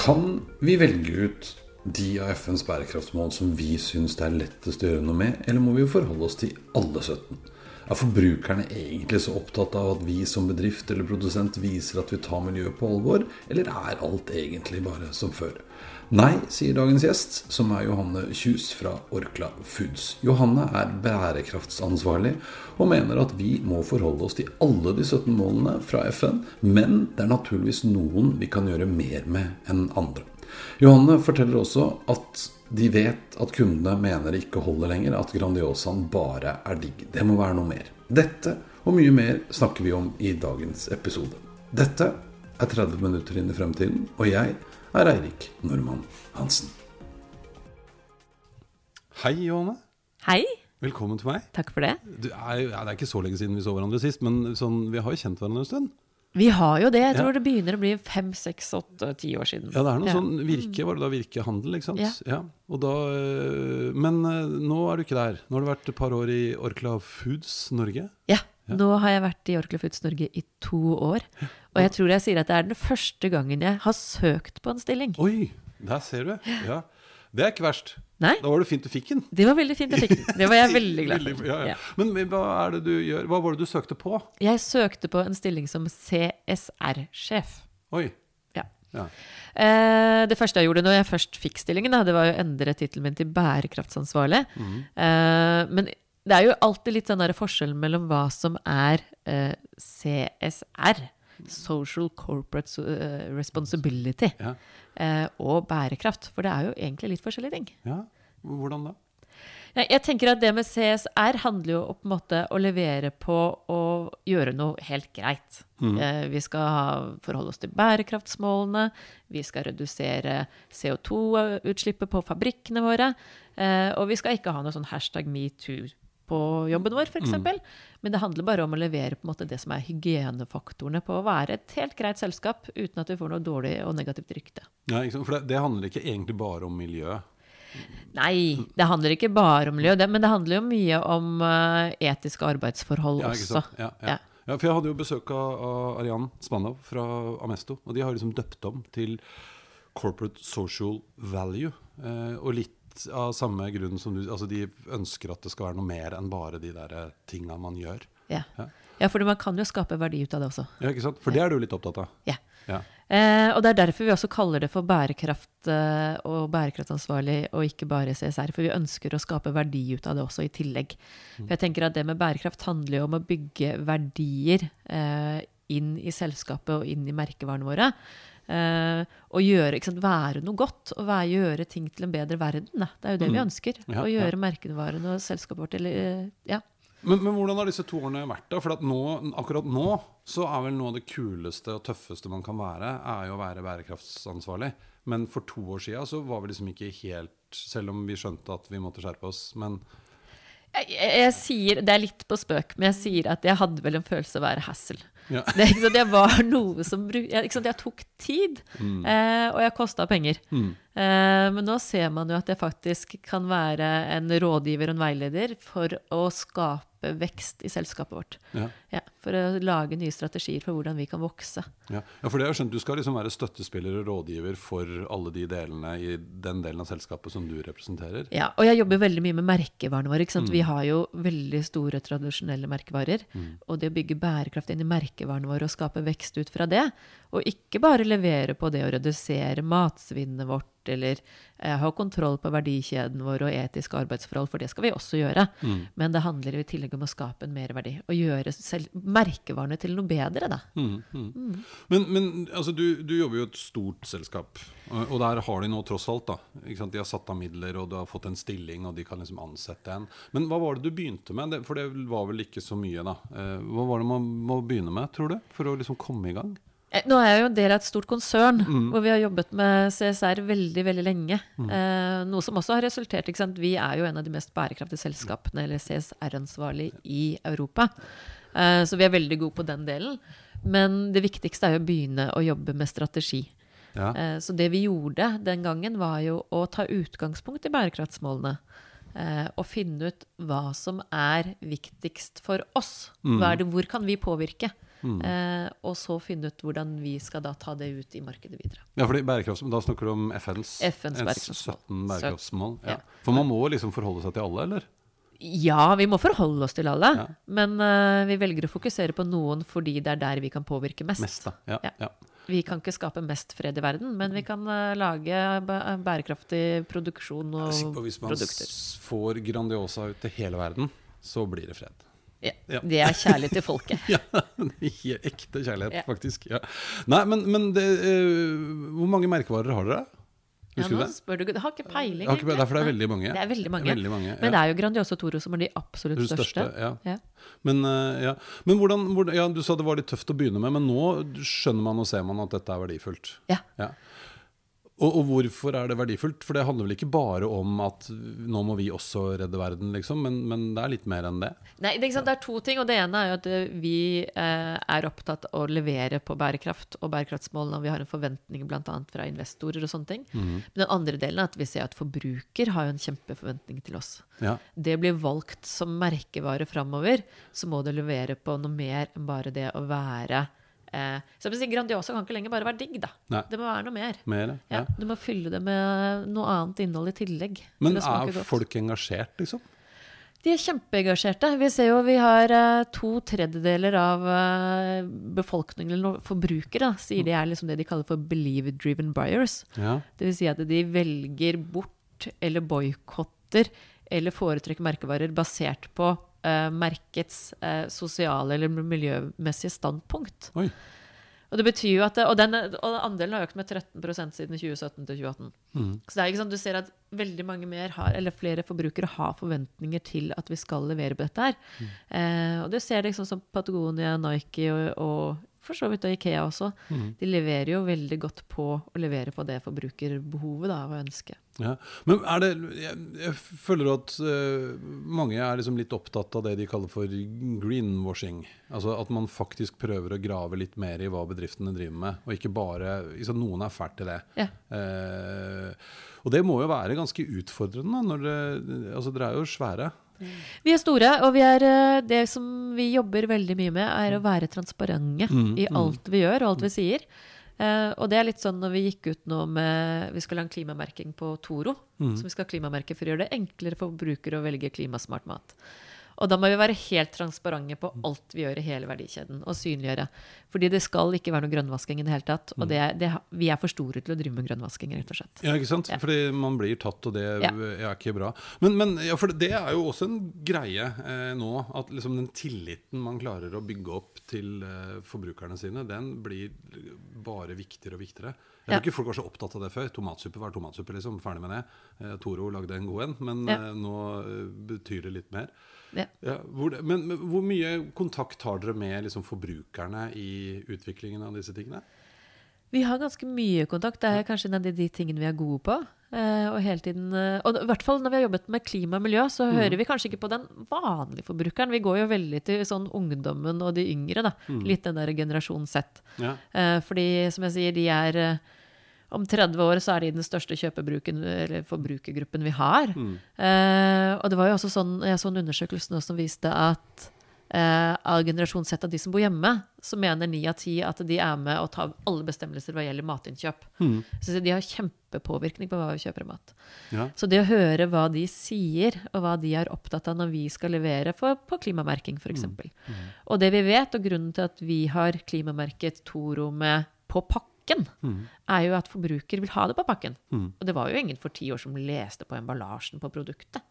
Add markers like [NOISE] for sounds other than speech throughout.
Kan vi velge ut de av FNs bærekraftsmål som vi syns det er lettest å gjøre noe med, eller må vi forholde oss til alle 17? Er forbrukerne egentlig så opptatt av at vi som bedrift eller produsent viser at vi tar miljøet på alvor, eller er alt egentlig bare som før? Nei, sier dagens gjest, som er Johanne Kjus fra Orkla Foods. Johanne er bærekraftsansvarlig og mener at vi må forholde oss til alle de 17 målene fra FN, men det er naturligvis noen vi kan gjøre mer med enn andre. Johanne forteller også at de vet at kundene mener det ikke holder lenger, at Grandiosaen bare er digg. Det må være noe mer. Dette og mye mer snakker vi om i dagens episode. Dette er 30 minutter inn i fremtiden, og jeg er Eirik Normann Hansen. Hei, Johanne. Hei. Velkommen til meg. Takk for det. Er, ja, det er ikke så lenge siden vi så hverandre sist, men sånn, vi har jo kjent hverandre en stund. Vi har jo det. Jeg tror Ja. det begynner å bli fem, seks, åtte, ti år siden. Ja, det er noe Ja. sånn Virke, var det da Virkehandel, ikke sant? Ja. og da, øh, men øh, nå er du ikke der. Nå har du vært et par år i Orkla Foods Norge. Ja. Nå har jeg vært i Orkla Foods Norge i to år. Og jeg tror jeg sier at det er den første gangen jeg har søkt på en stilling. Oi, der ser du. Ja. Det er ikke verst. Nei, Da var det fint du fikk den. det var veldig fint jeg fikk den. Det var jeg [LAUGHS] veldig glad for. ja, ja. Men men hva er det du gjør? Hva var det du søkte på? Jeg søkte på en stilling som CSR-sjef. Oi. Ja. Ja. Eh, det første jeg gjorde når jeg først fikk stillingen, da, det var å endre tittelen min til bærekraftsansvarlig. Mm. Eh, men det er jo alltid litt sånn der forskjell mellom hva som er eh, CSR, Social Corporate eh, Responsibility, Ja. eh, og bærekraft. For det er jo egentlig litt forskjellige ting. ja. Hvordan da? Jeg, tenker at det med CSR handler jo om å levere på å gjøre noe helt greit. Eh, vi skal forholde oss til bærekraftsmålene, vi skal redusere CO2-utslippet på fabrikkene våre, eh, og vi skal ikke ha noe sånn hashtag metoo på jobben vår, f.eks. eksempel. Men det handler bare om å levere på en måte det som er hygienefaktorene på å være et helt greit selskap, uten at vi får noe dårlig og negativt rykte. Ja? For det, det handler ikke egentlig bare om miljøet. Nei, det handler ikke bare om miljø, men det handler jo mye om eh, etiske arbeidsforhold Ja, også. Ja, ja. Ja. ja, for jeg hadde jo besøk av, av Arian Spanov fra Amesto, og de har liksom døpt om til Corporate Social Value. Eh, og litt av samme grunn som du Altså, de ønsker at det skal være noe mer enn bare de der eh, tinga man gjør. Ja. Ja. ja, for man kan jo skape verdi ut av det også. Ja, ikke sant? For det er du litt opptatt av. Ja. Ja. Eh, og det er derfor vi også kaller det for bærekraft eh, og bærekraftansvarlig og ikke bare CSR. For vi ønsker å skape verdi ut av det også, i tillegg. For jeg tenker at det med bærekraft handler jo om å bygge verdier eh, inn i selskapet og inn i merkevarene våre. Eh, og gjøre, ikke sant, være noe godt, og være, gjøre ting til en bedre verden. Det er jo det vi ønsker. Ja, å ja. gjøre merkevarene og selskapet vårt eller, eh, ja. Men, men hvordan har disse to årene vært? da? For at nå, akkurat nå så er vel noe av det kuleste og tøffeste man kan være, er jo å være bærekraftsansvarlig. Men for to år sia så var vi liksom ikke helt Selv om vi skjønte at vi måtte skjerpe oss. Men Jeg, jeg, jeg sier, Det er litt på spøk, men jeg sier at jeg hadde vel en følelse av å være hassle. ja. Det, ikke sant, jeg var noe som jeg, ikke sant, jeg tok tid, eh, og jeg kosta penger. Mm. Eh, men nå ser man jo at jeg faktisk kan være en rådgiver og en veileder for å skape vekst i selskapet vårt. Ja. Ja, for å lage nye strategier for hvordan vi kan vokse. Ja. ja, for det har jeg skjønt, Du skal liksom være støttespiller og rådgiver for alle de delene i den delen av selskapet som du representerer. Ja, og jeg jobber veldig mye med merkevarene våre. Ikke sant? Vi har jo veldig store tradisjonelle merkevarer. Og det å bygge bærekraft inn i merkevarene våre og skape vekst ut fra det, og ikke bare levere på det å redusere matsvinnet vårt eller eh, ha kontroll på verdikjeden vår og etiske arbeidsforhold, for det skal vi også gjøre. Mm. Men det handler i tillegg om å skape en merverdi. Og gjøre merkevarene til noe bedre, da. Mm, mm. Men, men altså, du, du jobber jo i et stort selskap, og, og der har de nå tross alt da, ikke sant? De har satt av midler, og du har fått en stilling, og de kan liksom ansette en. Men hva var det du begynte med? For det var vel ikke så mye, da. Eh, hva var det man må begynne med, tror du, for å liksom komme i gang? Eh, Nå er jeg jo en del av et stort konsern, hvor vi har jobbet med CSR veldig veldig lenge. Eh, noe som også har resultert ikke sant? Vi er jo en av de mest bærekraftige selskapene, eller CSR-ansvarlige, i Europa. Eh, så vi er veldig gode på den delen. Men det viktigste er jo å begynne å jobbe med strategi. Ja. Eh, Så det vi gjorde den gangen, var jo å ta utgangspunkt i bærekraftsmålene. eh, Og finne ut hva som er viktigst for oss. Er det, hvor kan vi påvirke? Eh, og så finne ut hvordan vi skal da ta det ut i markedet videre. Ja, fordi bærekraftsmål, Da snakker du om FNs, FNs bærekraftsmål. 17 bærekraftsmål. Ja. Ja. For man må liksom forholde seg til alle, eller? Ja, vi må forholde oss til alle. Ja. Men uh, vi velger å fokusere på noen fordi det er der vi kan påvirke mest. Mest. Ja, Ja. Vi kan ikke skape mest fred i verden, men vi kan uh, lage bærekraftig produksjon og produkter. Hvis man produkter. får Grandiosa ut til hele verden, så blir det fred. Ja. [LAUGHS] Ja. Det er kjærlighet til folket. Ja, Ekte kjærlighet, Ja. faktisk. Ja. Nei, men, men det, uh, hvor mange merkevarer har dere? Ja, Husker nå du det? spør du, jeg har ikke peiling. Har ikke, peiling, derfor det er veldig mange. Det er veldig mange. Veldig mange, Men det er jo Grandiosa Toro som er de absolutt største. største, ja. Ja. Men, uh, ja. men hvordan, hvordan ja, Du sa det var litt tøft å begynne med, men nå skjønner man og ser man at dette er verdifullt. Ja. Og, og hvorfor er det verdifullt? For det handler vel ikke bare om at nå må vi også redde verden, liksom, men, men det er litt mer enn det. Nei, det, er sant? det er to ting. og Det ene er jo at eh, vi eh, er opptatt av å levere på bærekraft og bærekraftsmålene. Og vi har en forventning bl.a. fra investorer og sånne ting. Mhm. Men den andre delen er at vi ser at forbruker har jo en kjempeforventning til oss. Ja. Det blir valgt som merkevare framover, så må det levere på noe mer enn bare det å være eh, så jeg si Grandiosa kan ikke lenger bare være digg, da. Nei. Det må være noe mer. Mer, Ja, ja. Du må fylle det med noe annet innhold i tillegg. Men er godt. folk engasjert, liksom? De er kjempeengasjerte. Vi ser jo vi har eh, to tredjedeler av eh, befolkningen, eller forbrukere, da, sier de er liksom det de kaller for believe-driven buyers. Ja. Vil si at de velger bort eller boikotter eller foretrekker merkevarer basert på eh, merkets eh, sosiale eller miljømessige standpunkt. Oi. Og det betyr jo at og, den, og andelen har økt med 13% siden 2017 til 2018. Mm. Så det er ikke sånn, du ser at veldig mange mer har, eller flere forbrukere har forventninger til at vi skal levere på dette her. Mm. Eh, og du ser det liksom som Patagonia, Nike og, og for så vidt og Ikea også. Mm. De leverer jo veldig godt på å levere på det forbrukerbehovet da, og ønsket. Ja. Men er det Jeg, jeg føler at uh, mange er liksom litt opptatt av det de kaller for greenwashing. Altså at man faktisk prøver å grave litt mer i hva bedriftene driver med, og ikke bare liksom, Noen er fælt til det. Ja. Uh, og det må jo være ganske utfordrende, når det, altså dere er jo svære. Vi er store, og vi er, eh, det som vi jobber veldig mye med, er å være transparente Mm, i mm. alt vi gjør og alt vi sier. Uh, og det er litt sånn når vi gikk ut nå med Vi skulle ha en klimamerking på Toro. Mm. Så vi skal ha klimamerke for å gjøre det enklere for forbrukere å velge klimasmart mat. Og da må vi være helt transparente på alt vi gjør i hele verdikjeden, og synliggjøre. Fordi det skal ikke være noe grønnvasking i det hele tatt. Mm. Og det, er- det, vi er for store til å drive med grønnvasking, rett og slett. Ja, ikke sant? Ja. Fordi man blir tatt, og det Ja. er ikke bra. Men, men ja, for det er jo også en greie eh, nå, at liksom den tilliten man klarer å bygge opp til eh, forbrukerne sine, den blir bare viktigere og viktigere. Jeg tror ikke folk var så opptatt av det før. Tomatsuppe var tomatsuppe, liksom. Ferdig med det. Eh, Toro lagde en god en, men eh, nå eh, betyr det litt mer. Ja. Ja, hvor, men, men hvor mye kontakt har dere med liksom, forbrukerne i utviklingen av disse tingene? Vi har ganske mye kontakt. Det er kanskje en av de, de tingene vi er gode på. Eh, og hele tiden, eh, og i hvert fall når vi har jobbet med klima og miljø, så hører vi kanskje ikke på den vanlige forbrukeren. Vi går jo veldig til sånn ungdommen og de yngre. da. Litt den der generasjon Z. Ja. Eh, fordi, som jeg sier, de er eh, Om 30 år så er de den største kjøpebruken, eller forbrukergruppen vi har. Eh, og det var jo også sånn, jeg så en undersøkelse nå som viste at eh, av generasjon Z av de som bor hjemme, så mener ni av ti at de er med og tar alle bestemmelser hva gjelder matinnkjøp. Så de har kjempepåvirkning på hva vi kjøper mat. Ja. Så det å høre hva de sier, og hva de er opptatt av når vi skal levere for, på klimamerking f.eks. Og det vi vet, og grunnen til at vi har klimamerket Toro med på pakke, pakken, er jo at forbruker vil ha det på pakken. Mm. Og det var jo ingen for ti år som leste på emballasjen på produktet.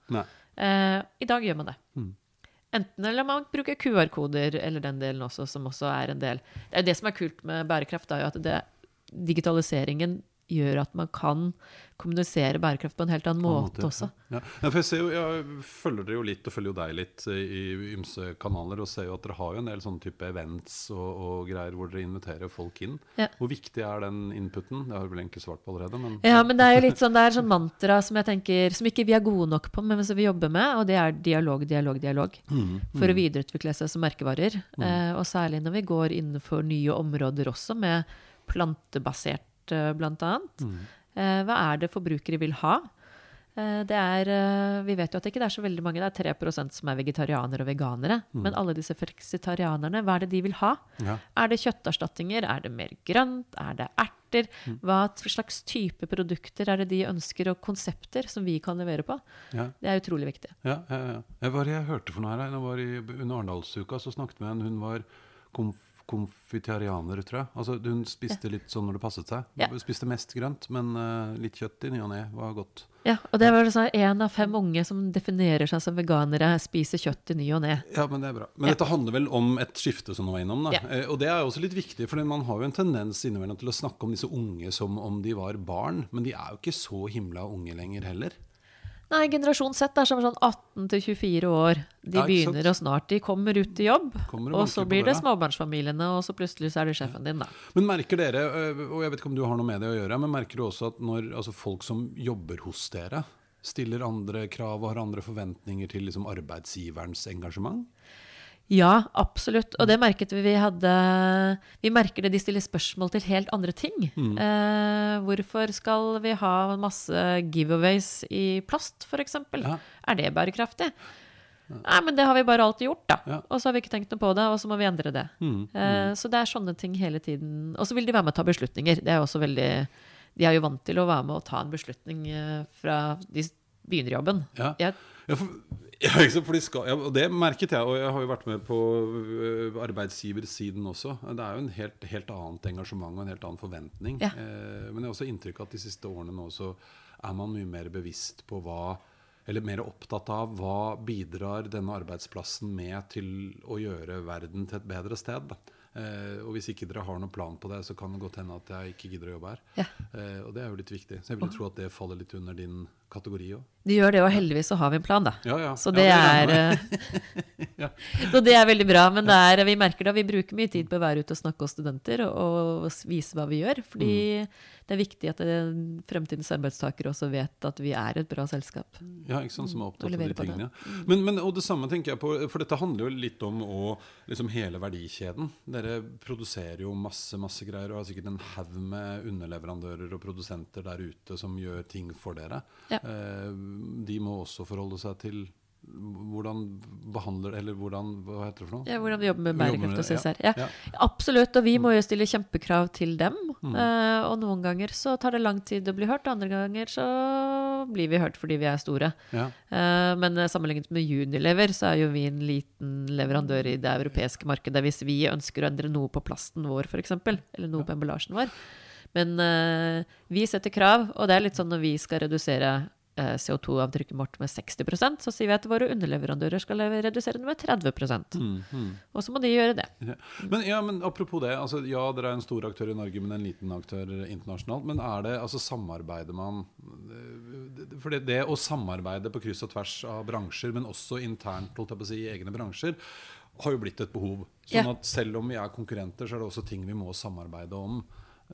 Eh, I dag gjør man det. Mm. Enten eller man bruker QR-koder eller den delen også, som også er en del Det er jo det som er kult med bærekraft, er jo at det, digitaliseringen gjør at man kan kommunisere bærekraft på en helt annen måte, også. Ja. Ja, jeg, ser jo, jeg følger dere jo litt, og følger jo deg litt i, i ymse kanaler, og ser jo at dere har jo en del sånne type events og, og greier hvor dere inviterer folk inn. Ja. Hvor viktig er den inputen? Det har du vel egentlig svart på allerede, men Ja, men det er jo litt sånn, det er sånn mantra som jeg tenker, som ikke vi er gode nok på, men som vi jobber med, og det er dialog, dialog, dialog. Mm, For å videreutvikle seg som merkevarer. Eh, og særlig når vi går innenfor nye områder også, med plantebasert eh, blant annet. mm. Eh, hva er det forbrukere vil ha? Eh, det er, eh, vi vet jo at det ikke er så veldig mange, det er 3% som er vegetarianere og veganere. Men alle disse fleksitarianerne, hva er det de vil ha? Ja. Er det kjøtterstatninger? Er det mer grønt? Er det erter? Hva slags type produkter er det de ønsker, og konsepter som vi kan levere på? Ja. Det er utrolig viktig. Ja, ja, ja. Jeg, var, jeg hørte for noe her. Jeg var i, under Arendalsuka så snakket vi med en Hun var konf konfitarianer, tror jeg. Altså, hun spiste litt sånn når det passet seg. Ja. Spiste mest grønt, men uh, litt kjøtt i ny og ne var godt. Ja, og det var sånn en av fem unge som definerer seg som veganere, spiser kjøtt i ny og ne. Ja, men det er bra. Men Ja. dette handler vel om et skifte som du var innom, da. Ja. Eh, og det er også litt viktig, for man har jo en tendens innimellom til å snakke om disse unge som om de var barn, men de er jo ikke så himla unge lenger heller. Nei, generasjon Z er som sånn 18 til 24 år. De Ja, begynner, og snart de kommer ut i jobb. Og og så blir det småbarnsfamiliene, og så plutselig så er det sjefen din, da. Men merker dere, øh, og jeg vet ikke om du har noe med det å gjøre, men merker du også at når altså folk som jobber hos dere, stiller andre krav og har andre forventninger til liksom arbeidsgiverens engasjement? Ja, absolutt. Og det merket vi vi hadde Vi merker det de stiller spørsmål til helt andre ting. Mm. Eh, hvorfor skal vi ha masse giveaways i plast, f.eks.? Ja. Er det bærekraftig? Nei, men det har vi bare alltid gjort, da. Ja. Og så har vi ikke tenkt noe på det, og så må vi endre det. Mm, Eh, så det er sånne ting hele tiden. Og så vil de være med å ta beslutninger. Det er også veldig De er jo vant til å være med å ta en beslutning eh, fra de begynner jobben. Ja. Jeg, Ja, for, ja, for de skal, ja, og det merket jeg, og jeg har jo vært med på øh, arbeidsgiversiden også. Det er jo en helt, helt annet engasjement og en helt annen forventning. Ja. Eh, men jeg har også inntrykk av at de siste årene nå så er man mye mer bevisst på hva eller mer opptatt av hva bidrar denne arbeidsplassen med til å gjøre verden til et bedre sted. Eh, og hvis ikke dere har noen plan på det, så kan det godt hende at jeg ikke gidder å jobbe her. Ja. Eh, og det er jo litt viktig. Så jeg vil tro at det faller litt under din kategori òg. De gjør det, og heldigvis så har vi en plan, da. Ja, ja. Så Ja, det, regner er med. eh, [LAUGHS] [LAUGHS] Så det er veldig bra. Men det er, vi merker da, vi bruker mye tid på å være ute og snakke hos studenter og, og vise hva vi gjør. Fordi det er viktig at det, fremtidens arbeidstakere også vet at vi er et bra selskap. Ja, ikke sant, som er opptatt av de tingene. det. tingene. Men, men, og det samme tenker jeg på, for dette handler jo litt om å, liksom hele verdikjeden. Dere produserer jo masse masse greier og har sikkert en haug med underleverandører og produsenter der ute som gjør ting for dere. Ja. Eh, de må også forholde seg til hvordan behandler Eller hvordan Hva heter det for noe? Ja, hvordan vi jobber med bærekraft og CSR. Ja. ja. Absolutt, og vi må jo stille kjempekrav til dem. Mm. Uh, og noen ganger så tar det lang tid å bli hørt, andre ganger så blir vi hørt fordi vi er store. Ja. Uh, men eh, sammenlignet med Unilever så er jo vi en liten leverandør i det europeiske markedet hvis vi ønsker å endre noe på plasten vår, f.eks., eller noe på emballasjen vår. Men uh, vi setter krav, og det er litt sånn når vi skal redusere CO2-avtrykket vårt med 60% så sier vi at våre underleverandører skal redusere det med 30 Mm, mm. Og så må de gjøre det. Ja. Men, ja, men apropos det. Altså, ja, dere er en stor aktør i Norge, men en liten aktør internasjonalt. Men er det, altså samarbeider man eh, For det, det å samarbeide på kryss og tvers av bransjer, men også internt si, i egne bransjer, har jo blitt et behov. Sånn at selv om vi er konkurrenter, så er det også ting vi må samarbeide om.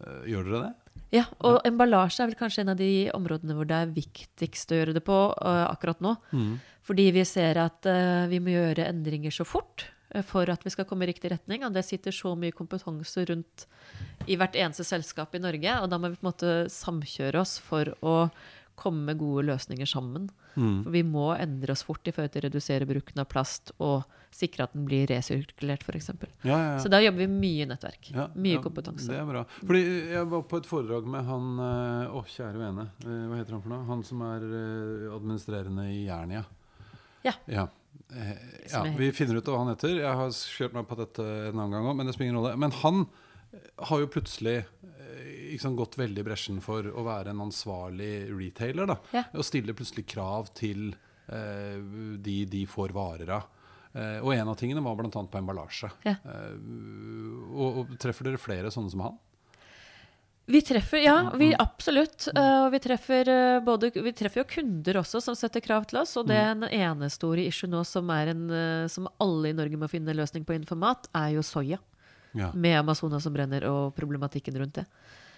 Eh, Gjør dere det? Ja, og emballasje er vel kanskje en av de områdene hvor det er viktigst å gjøre det på uh, akkurat nå. Fordi vi ser at uh, vi må gjøre endringer så fort uh, for at vi skal komme i riktig retning. Og det sitter så mye kompetanse rundt i hvert eneste selskap i Norge. Og da må vi på en måte samkjøre oss for å komme med gode løsninger sammen. For vi må endre oss fort i forhold til å redusere bruken av plast og sikre at den blir resirkulert, f.eks. Ja, ja, ja. Så da jobber vi mye nettverk. Ja, mye ja, kompetanse. Det er bra. Fordi jeg var på et foredrag med han eh, Å, kjære vene. eh, Hva heter han for noe? Han som er eh, administrerende i Jernia. Ja. Ja. Ja. Vi finner ut hva han heter. Jeg har kjørt meg på dette en annen gang òg, men det spiller ingen rolle. Men han har jo plutselig liksom, gått veldig i bresjen for å være en ansvarlig retailer. da, Ja. Og stiller plutselig krav til eh, de de får varer av. Eh, og en av tingene var bl.a. på emballasje. Ja. Eh, og, og treffer dere flere sånne som han? Vi treffer, ja, vi absolutt. eh, Og vi treffer, både, vi treffer jo kunder også som setter krav til oss. Og det en ene store issue nå som, er en, som alle i Norge må finne en løsning på innenfor mat, er jo soya. Ja. Med Amazonas som brenner og problematikken rundt det.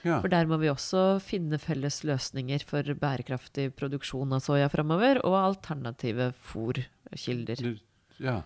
ja. For der må vi også finne felles løsninger for bærekraftig produksjon av soya framover, og alternative fôrkilder. Ja.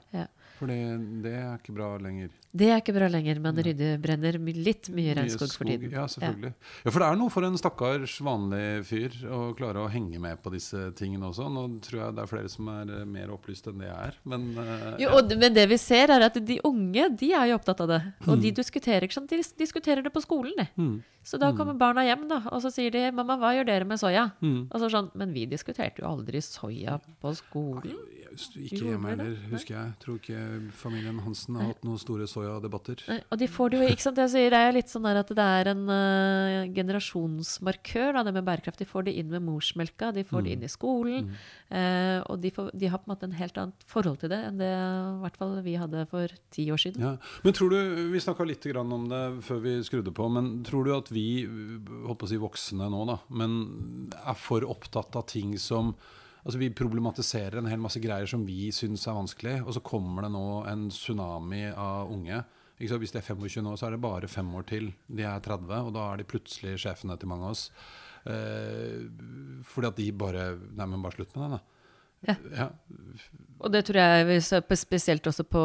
For det, det er ikke bra lenger. Det er ikke bra lenger, men rydde brenner my- litt mye regnskog for tiden. Ja, selvfølgelig. Ja. For det er noe for en stakkars vanlig fyr å klare å henge med på disse tingene også. Nå tror jeg det er flere som er eh, mer opplyst enn det jeg er, men uh, Jo, og, men det vi ser, er at de unge de er jo opptatt av det. Og de diskuterer ikke sant? De diskuterer det på skolen. Mm. Så da kommer barna hjem, da, og så sier de 'mamma, hva gjør dere med soya?' Mm. Og så sånn, Men vi diskuterte jo aldri soya på skolen. Ikke hjemme heller, husker jeg. Tror ikke familien Hansen har hatt noen store soyadebatter. Og de får det jo, ikke sant, jeg sier Det er litt sånn at det er en uh, generasjonsmarkør, da, det med bærekraft. De får det inn med morsmelka, de får det inn i skolen. eh, og de, får, de har på en måte en helt annet forhold til det enn det i hvert fall vi hadde for ti år siden. Ja. Men tror du, Vi snakka litt grann om det før vi skrudde på, men tror du at vi holdt på å si voksne nå, da, men er for opptatt av ting som Altså Vi problematiserer en hel masse greier som vi syns er vanskelig, og så kommer det nå en tsunami av unge. Hvis de er 25 nå, så er det bare fem år til. De er 30, og da er de plutselig sjefene til mange av oss. Eh, fordi at de bare Nei, men bare slutt med det, da. Ja. Ja. Og det tror jeg vi ser på spesielt også på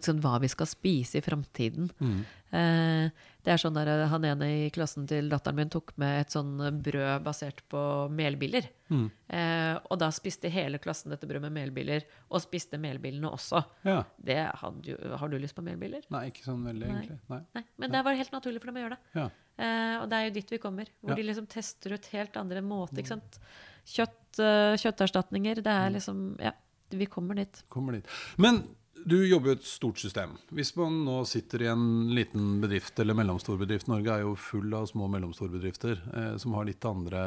sånn, hva vi skal spise i framtiden. Mm. Eh, det er sånn der, Han ene i klassen til datteren min tok med et sånn brød basert på melbiller. Mm. Eh, og da spiste hele klassen dette brødet med melbiller, og spiste melbillene også. ja. Det hadde har du lyst på melbiller? Nei, ikke sånn veldig, Nei. egentlig. Nei. Nei, men det var helt naturlig for dem å gjøre det. Ja. Eh, og det er jo dit vi kommer, hvor de liksom tester ut helt andre måter. ikke sant? Kjøtt, eh, kjøtterstatninger, det Mm. er liksom Ja, vi kommer dit. Kommer dit. Men du jobber jo i et stort system. Hvis man nå sitter i en liten bedrift eller mellomstor bedrift Norge er jo full av små og mellomstore bedrifter eh, som har litt andre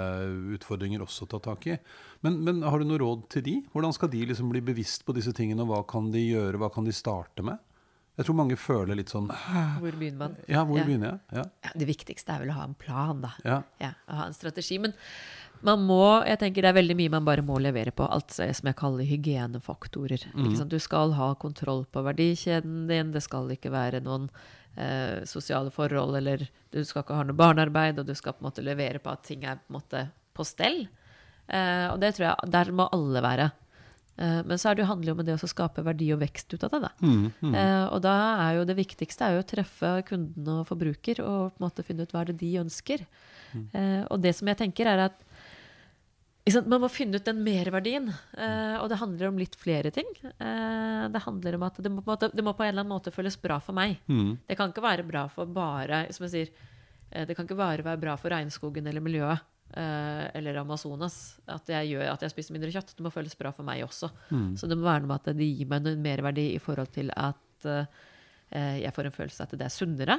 utfordringer også å ta tak i. Men, men har du noe råd til de? Hvordan skal de liksom bli bevisst på disse tingene, og hva kan de gjøre, hva kan de starte med? Jeg tror mange føler litt sånn Hvor begynner man? Ja, hvor Ja. begynner jeg? Ja. Ja, det viktigste er vel å ha en plan, da. ja. Ja, å ha en strategi. Men man må, jeg tenker det er veldig mye man bare må levere på. Alt som jeg kaller hygienefaktorer. Sant? Du skal ha kontroll på verdikjeden din. Det skal ikke være noen eh, sosiale forhold, eller du skal ikke ha noe barnearbeid, og du skal på en måte levere på at ting er på en måte på stell. Eh, og det tror jeg, der må alle være. Eh, men så er det jo handler jo om det å skape verdi og vekst ut av det. da. Mm, mm. Eh, og da er jo det viktigste er jo å treffe kunden og forbruker og på en måte finne ut hva er det de ønsker. Eh, og det som jeg tenker er at Man må finne ut den merverdien. Eh, og det handler om litt flere ting. Eh, det handler om at det må, på en må på en eller annen måte føles bra for meg. Mm. Det kan ikke være bra for bare som jeg sier, eh, det kan ikke bare være bra for regnskogen eller miljøet. eh, eller Amazonas. At jeg, gjør, at jeg spiser mindre kjøtt. Det må føles bra for meg også. Mm. Så det må være noe med at det gir meg en merverdi i forhold til at eh, jeg får en følelse av at det er sunnere.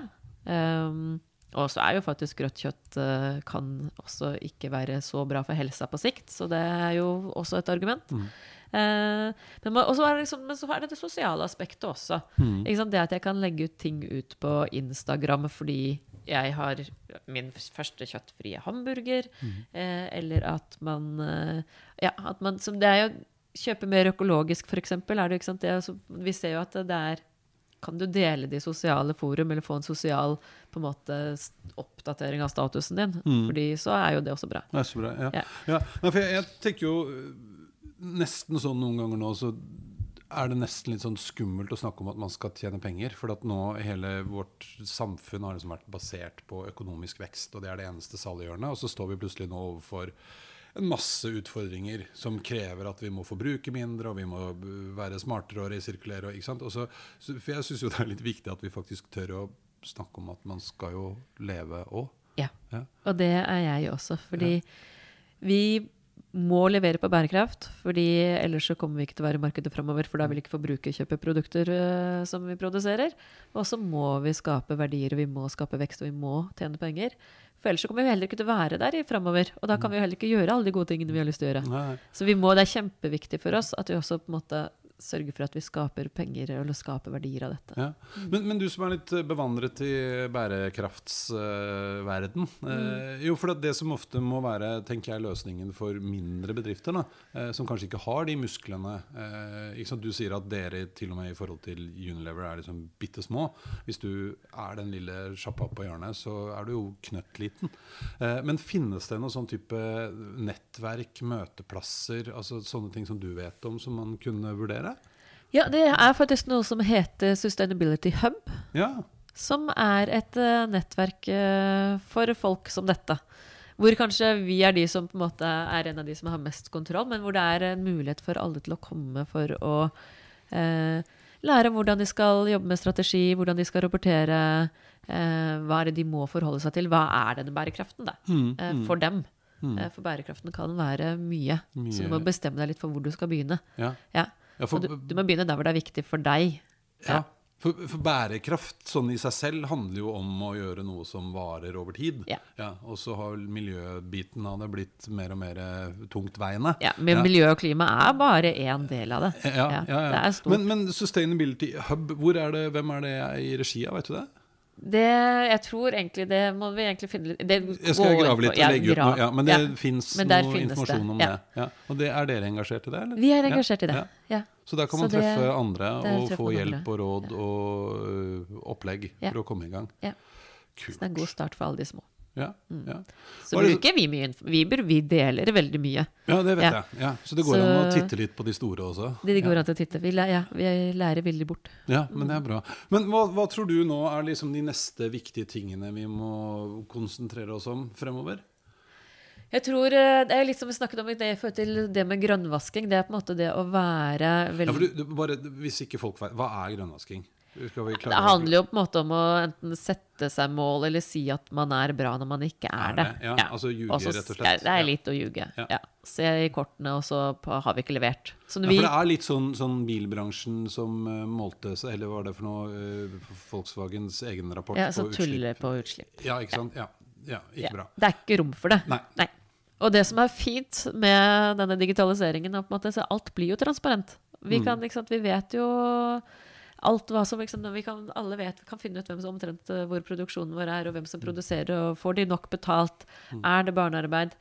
Um, og så er jo faktisk rødt kjøtt eh, kan også ikke være så bra for helsa på sikt, så det er jo også et argument. Mm. Eh, men, man- liksom, men så er det det sosiale aspektet også. Mm. Det at jeg kan legge ut ting ut på Instagram fordi jeg har min første kjøttfrie hamburger, eh, eller at man eh, Ja, at man som Det er jo Kjøpe mer økologisk, f.eks. vi ser jo at det er Kan du dele det i sosiale forum, eller få en sosial på en måte, oppdatering av statusen din? Fordi så er jo det også bra. Det er så bra. Ja. Ja. Ja. For jeg, jeg tenker jo øh, nesten sånn noen ganger nå, så er det nesten litt sånn skummelt å snakke om at man skal tjene penger. For at nå hele vårt samfunn har liksom vært basert på økonomisk vekst, og det er det eneste saliggjørende. Og så står vi plutselig nå overfor en masse utfordringer som krever at vi må forbruke mindre, og vi må være smartere og resirkulere. Og, ikke sant? Og så, så, for jeg syns jo det er litt viktig at vi faktisk tør å snakke om at man skal jo leve òg. Ja. Ja. Og det er jeg også. Fordi vi må levere på bærekraft, fordi ellers så kommer vi ikke til å være i markedet framover, for da vil ikke forbruker kjøpe produkter uh, som vi produserer. Og så må vi skape verdier, og vi må skape vekst, og vi må tjene penger. For ellers så kommer vi heller ikke til å være der i framover. Og da kan vi jo heller ikke gjøre alle de gode tingene vi har lyst til å gjøre. Nei. Så vi må, det er kjempeviktig for oss at vi også på en måte sørger for at vi skaper penger eller skaper verdier av dette. Ja. Men, men du som er litt bevandret i bærekraftsverden. eh, jo, for det, det som ofte må være tenker jeg, løsningen for mindre bedrifter, da, eh, som kanskje ikke har de musklene eh? Du sier at dere til og med i forhold til Unilever er liksom bitte små. Hvis du er den lille sjappa på hjørnet, så er du jo knøttliten. Men finnes det noe sånn type nettverk, møteplasser, altså sånne ting som du vet om, som man kunne vurdere? Ja, det er faktisk noe som heter Sustainability Hub. Ja. Som er et eh, nettverk eh, for folk som dette. Hvor kanskje vi er de som på en måte er en av de som har mest kontroll, men hvor det er en mulighet for alle til å komme for å eh, lære om hvordan de skal jobbe med strategi, hvordan de skal rapportere, eh, hva er det de må forholde seg til, hva er denne bærekraften da, Mm, eh, mm. for dem. Mm. For bærekraften kan være mye, Mye. så du må bestemme deg litt for hvor du skal begynne. Ja. Ja. Ja, for, du, du må begynne der hvor det er viktig for deg. ja. For, for bærekraft sånn i seg selv handler jo om å gjøre noe som varer over tid. Ja. og så har miljøbiten av det blitt mer og mer eh, tungtveiende. Ja, men Ja. miljø og klima er bare én del av det. Ja, ja, ja. Det er stort. Men, men Sustainability Hub, er det, hvem er det i regi av, vet du det? Det, jeg tror egentlig det må vi egentlig finne litt det Jeg skal grave litt og legge ut noe. Ja, men det Ja. fins noe finnes det, informasjon om ja. det. Ja. Og det, er dere engasjert i det? Eller? Vi er Ja, engasjert i det. ja. Ja. Så der kan man det- treffe andre og få hjelp og råd og ø, opplegg Ja. for å komme i gang. Ja. Kult. Så det er en god start for alle de små. Ja, ja. Så er bruker vi mye Viber. vi, deler veldig mye. ja, det vet Ja. jeg. Ja. Så det går Så- an å titte litt på de store også. Det går ja. an å titte. Vi, lærer, ja, vi lærer veldig bort. Ja, men det er bra. Men hva, hva tror du nå er liksom de neste viktige tingene vi må konsentrere oss om fremover? Jeg tror eh, Det er litt som vi snakket om i det forhold til det med grønnvasking. Det er på en måte det å være Ja, for du, du, bare, hvis ikke folk vet, Hva er grønnvasking? Det handler jo på en måte om å enten sette seg mål eller si at man er bra når man ikke er, Er det. det? Ja, altså ljuge, rett og slett. Det er litt å ljuge. Ja. Ja. Se i kortene, og så har vi ikke levert. Sånn, Ja, for det er litt sånn, sånn bilbransjen som uh, målte seg Eller hva var det for noe? uh, Volkswagens egen rapport ja, på tuller utslipp. på utslipp. Ja, ikke sant? Ja, ja ikke Ja. bra. Det er ikke rom for det. Nei. Og det som er fint med denne digitaliseringen, er så alt blir jo transparent. Mm. Vi, kan, ikke sant, vi vet jo alt hva som liksom, vi kan, Alle vet, kan finne ut hvem som omtrent eh, hvor produksjonen vår er, og hvem som produserer, og får de nok betalt? Mm. Er det barnearbeid?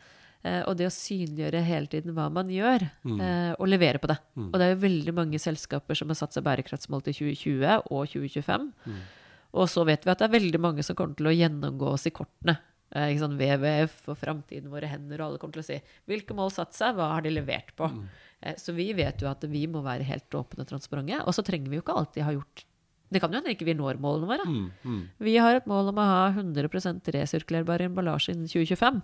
Eh, og det å synliggjøre hele tiden hva man gjør, Mm. eh, og levere på det. Og det er jo veldig mange selskaper som har satt seg bærekraftsmål til 2020 og 2025. Mm. Og så vet vi at det er veldig mange som kommer til å gjennomgå oss i kortene. Eh, ikke sant? WWF og Framtiden våre hender, og alle kommer til å si hvilke mål satte seg, hva har de levert på? Mm. Eh, så vi vet jo at vi må være helt åpne og transparente. Og så trenger vi jo ikke alltid ha gjort Det kan jo hende ikke vi når målene våre. Mm, mm. Vi har et mål om å ha 100% resirkulerbar emballasje innen 2025.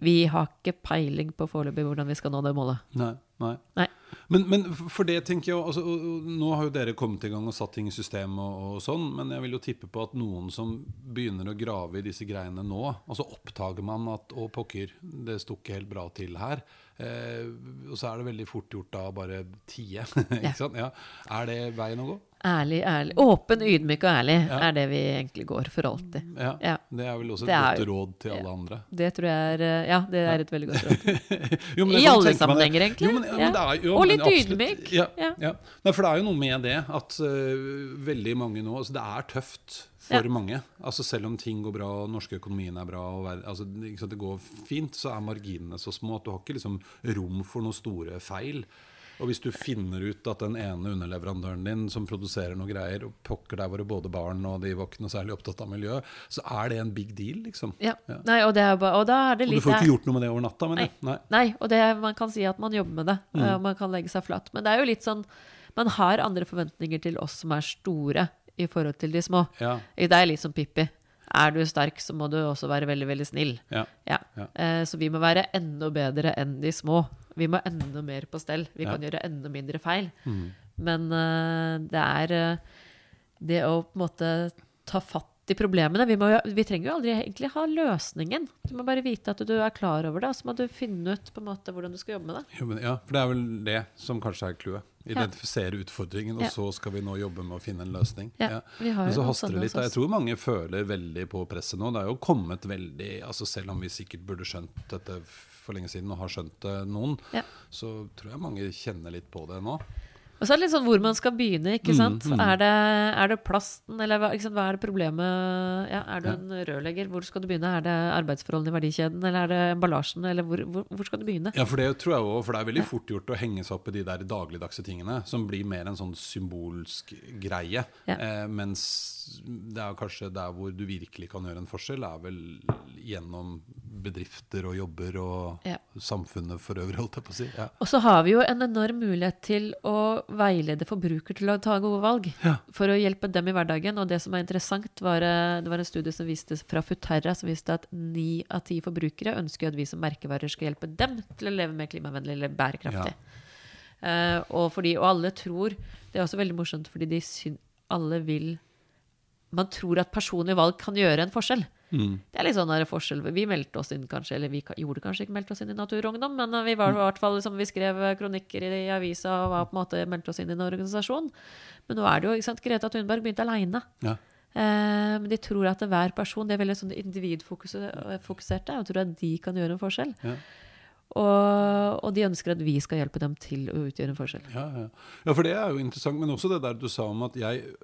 Vi har ikke peiling på foreløpig hvordan vi skal nå det målet. Nei. Nei. Nei. Men, men for det tenker jeg altså, Nå har jo dere kommet i gang og satt ting i system, og, og sånn, men jeg vil jo tippe på at noen som begynner å grave i disse greiene nå, og så oppdager man at å pokker, det sto ikke helt bra til her. Eh, og så er det veldig fort gjort da bare tie. [LAUGHS] ikke Ja. sant? Ja. Er det veien å gå? Ærlig, ærlig. Åpen, ydmyk og ærlig Ja. er det vi egentlig går for alltid. Ja. Ja. Det er vel også et er godt råd til alle andre. Det tror jeg er eh, Ja, det er et veldig godt råd. [LAUGHS] Jo, I alle sammenhenger, egentlig. Jo, men, men det er, jo, Og litt ydmyk. Ja, for det er jo noe med det at uh, veldig mange nå altså Det er tøft for mange. Altså Selv om ting går bra, og norske økonomien er bra, og altså, det går fint, så er marginene så små at du har ikke liksom rom for noen store feil. Og hvis du finner ut at den ene underleverandøren din som produserer noe greier, og pokker der det både barn og de våkne særlig opptatt av miljø, så er det en big deal, liksom. Ja. Ja. Nei, og, det er bare, og Og du får ikke gjort noe med det over natta, men Nei. Nei. Nei, og det, man kan si at man jobber med det. Mm. eh, Og man kan legge seg flatt. Men det er jo litt sånn Man har andre forventninger til oss som er store, i forhold til de små. Ja. Det er litt som Pippi. Er du sterk, så må du også være veldig, veldig snill. Ja. Ja. Ja. Eh, Så vi må være enda bedre enn de små. Vi må enda mer på stell. Vi kan gjøre enda mindre feil. Mm. Men eh, det er eh, det å på en måte ta fatt i problemene. Vi, må, vi trenger jo aldri egentlig ha løsningen. Du må bare vite at du er klar over det, og så må du finne ut på en måte hvordan du skal jobbe med det. Jo, men, ja, for det er vel det som kanskje er clouet. Identifisere utfordringen, og Ja. så skal vi nå jobbe med å finne en løsning. Ja, vi har Men så haster det litt. Jeg tror mange føler veldig på presset nå. Det er jo kommet veldig altså Selv om vi sikkert burde skjønt dette for lenge siden, og har skjønt det noen, Ja. så tror jeg mange kjenner litt på det nå. Og så er det litt sånn hvor man skal begynne, ikke Mm, sant. mm. Er, det, er det plasten, eller sant? hva er det problemet ja, Er du Ja. en rørlegger, hvor skal du begynne? Er det arbeidsforholdene i verdikjeden, eller er det emballasjen, eller hvor, hvor, hvor skal du begynne? Ja, for det tror jeg også, for det er veldig fort gjort å henge seg opp i de der dagligdagse tingene, som blir mer en sånn symbolsk greie. Ja. Eh, mens det er kanskje der hvor du virkelig kan gjøre en forskjell, er vel gjennom bedrifter og jobber og Ja. samfunnet for øvrig, holdt jeg på å si. Ja. Og så har vi jo en enorm mulighet til å veilede forbruker til å ta gode valg. Ja. For å hjelpe dem i hverdagen. Og det som er interessant, var, eh, det var en studie som viste fra Futerra som viste at ni av ti forbrukere ønsker at vi som merkevarer skal hjelpe dem til å leve mer klimavennlig eller bærekraftig. Uh, og, fordi, og alle tror Det er også veldig morsomt, fordi de syn, alle vil Man tror at personlige valg kan gjøre en forskjell. Mm. Det er litt sånn der forskjell. Vi meldte oss inn kanskje, eller vi gjorde kanskje ikke meldte oss inn i Natur og Ungdom, men eh, vi var i hvert fall liksom, vi skrev kronikker i, i avisa og var på en måte meldte oss inn i en organisasjon. Men nå er det jo ikke sant, Greta Thunberg begynte aleine. Ja. Eh, men de tror at hver person Det er veldig sånn individfokuserte og tror at de kan gjøre en forskjell. Ja. Og, og de ønsker at vi skal hjelpe dem til å utgjøre en forskjell. Ja, ja. ja, for det er jo interessant. Men også det der du sa om at jeg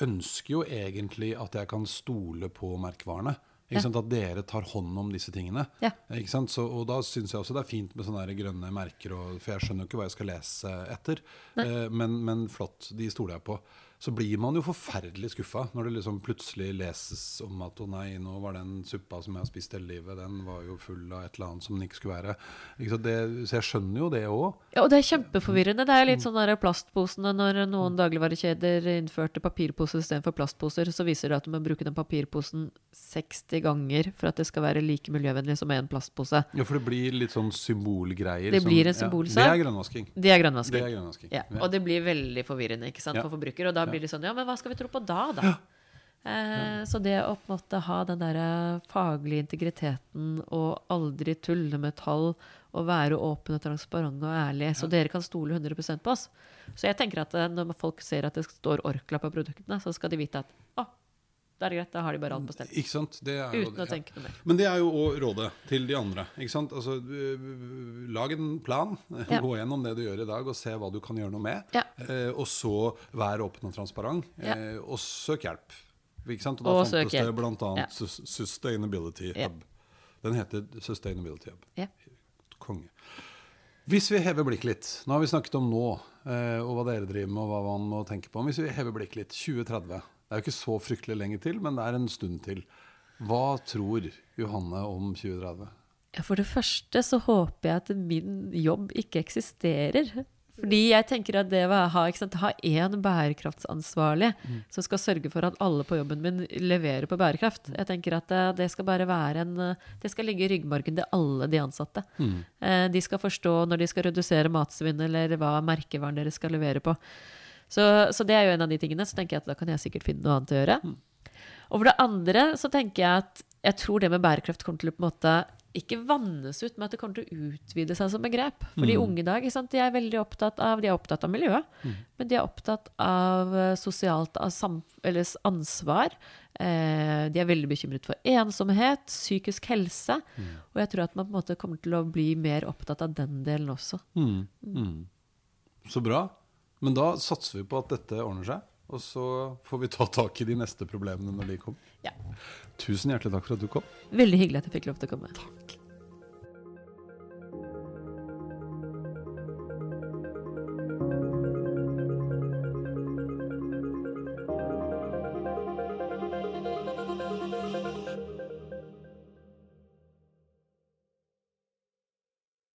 ønsker jo egentlig at jeg kan stole på merkevarene. Ja. At dere tar hånd om disse tingene. Ja. Så, og da syns jeg også det er fint med sånne grønne merker, og, for jeg skjønner jo ikke hva jeg skal lese etter. Eh, men, men flott, de stoler jeg på. Så blir man jo forferdelig skuffa når det liksom plutselig leses om at å nei, nå var den suppa som jeg har spist hele livet, den var jo full av et eller annet som den ikke skulle være. Ikke? Det, så jeg skjønner jo det òg. Ja, og det er kjempeforvirrende. Det er litt sånn der plastposene Når noen dagligvarekjeder innførte papirposer istedenfor plastposer, så viser det at du må bruke den papirposen 60 ganger for at det skal være like miljøvennlig som en plastpose. Ja, for det blir litt sånn symbolgreier. Det blir en ja, det er grønnvasking. Det er grønnvasking. Det er grønnvasking. Ja, og det blir veldig forvirrende ikke sant, for forbruker. Og da blir det sånn Ja, men hva skal vi tro på da, da? Eh, så det å på en måte ha den der faglige integriteten og aldri tulle med tall og være åpen og transparent og ærlig, så dere kan stole 100% på oss. Så jeg tenker at eh, når folk ser at det står Orkla på produktene, så skal de vite at å, da er det greit, da har de bare alt på stell. Ikke sant? Det er Uten Uten å tenke noe mer. Men det er jo òg rådet til de andre. Ikke sant? Altså, lag en plan. Ja. Gå gjennom det du gjør i dag, og se hva du kan gjøre noe med. Ja. Eh, og så vær åpen og transparent, Ja. eh, og søk hjelp. Ikke sant? Og da Og fantes det bl.a. Ja. Sustainability. Hub. Den heter Sustainability Hub. Ja. Konge. Hvis vi hever blikket litt Nå har vi snakket om nå, eh, og hva dere driver med, og hva man må tenke på. Hvis vi hever blikket litt 2030 Det er jo ikke så fryktelig lenge til, men det er en stund til. Hva tror Johanne om 2030? Ja, For det første så håper jeg at min jobb ikke eksisterer. Fordi jeg tenker at det å ha, ha én bærekraftsansvarlig som skal sørge for at alle på jobben min leverer på bærekraft. Jeg tenker at det, det skal bare være en eh, Det skal ligge i ryggmargen til alle de ansatte. Mm. De skal forstå når de skal redusere matsvinn, eller hva merkevaren deres skal levere på. Så, så det er jo en av de tingene. Så tenker jeg at da kan jeg sikkert finne noe annet å gjøre. Og for det andre så tenker jeg at jeg tror det med bærekraft kommer til å på en måte ikke vannes ut, men at det kommer til å utvide seg som begrep. For de unge i dag? De er veldig opptatt av, de er opptatt av miljøet, men de er opptatt av eh, sosialt ansvar. Eh, de er veldig bekymret for ensomhet, psykisk helse. Og jeg tror at man på en måte kommer til å bli mer opptatt av den delen også. Mm. Mm. Så bra. Men da satser vi på at dette ordner seg. Og så får vi ta tak i de neste problemene når de kommer. Ja. Tusen hjertelig takk for at du kom. Veldig hyggelig at jeg fikk lov til å komme.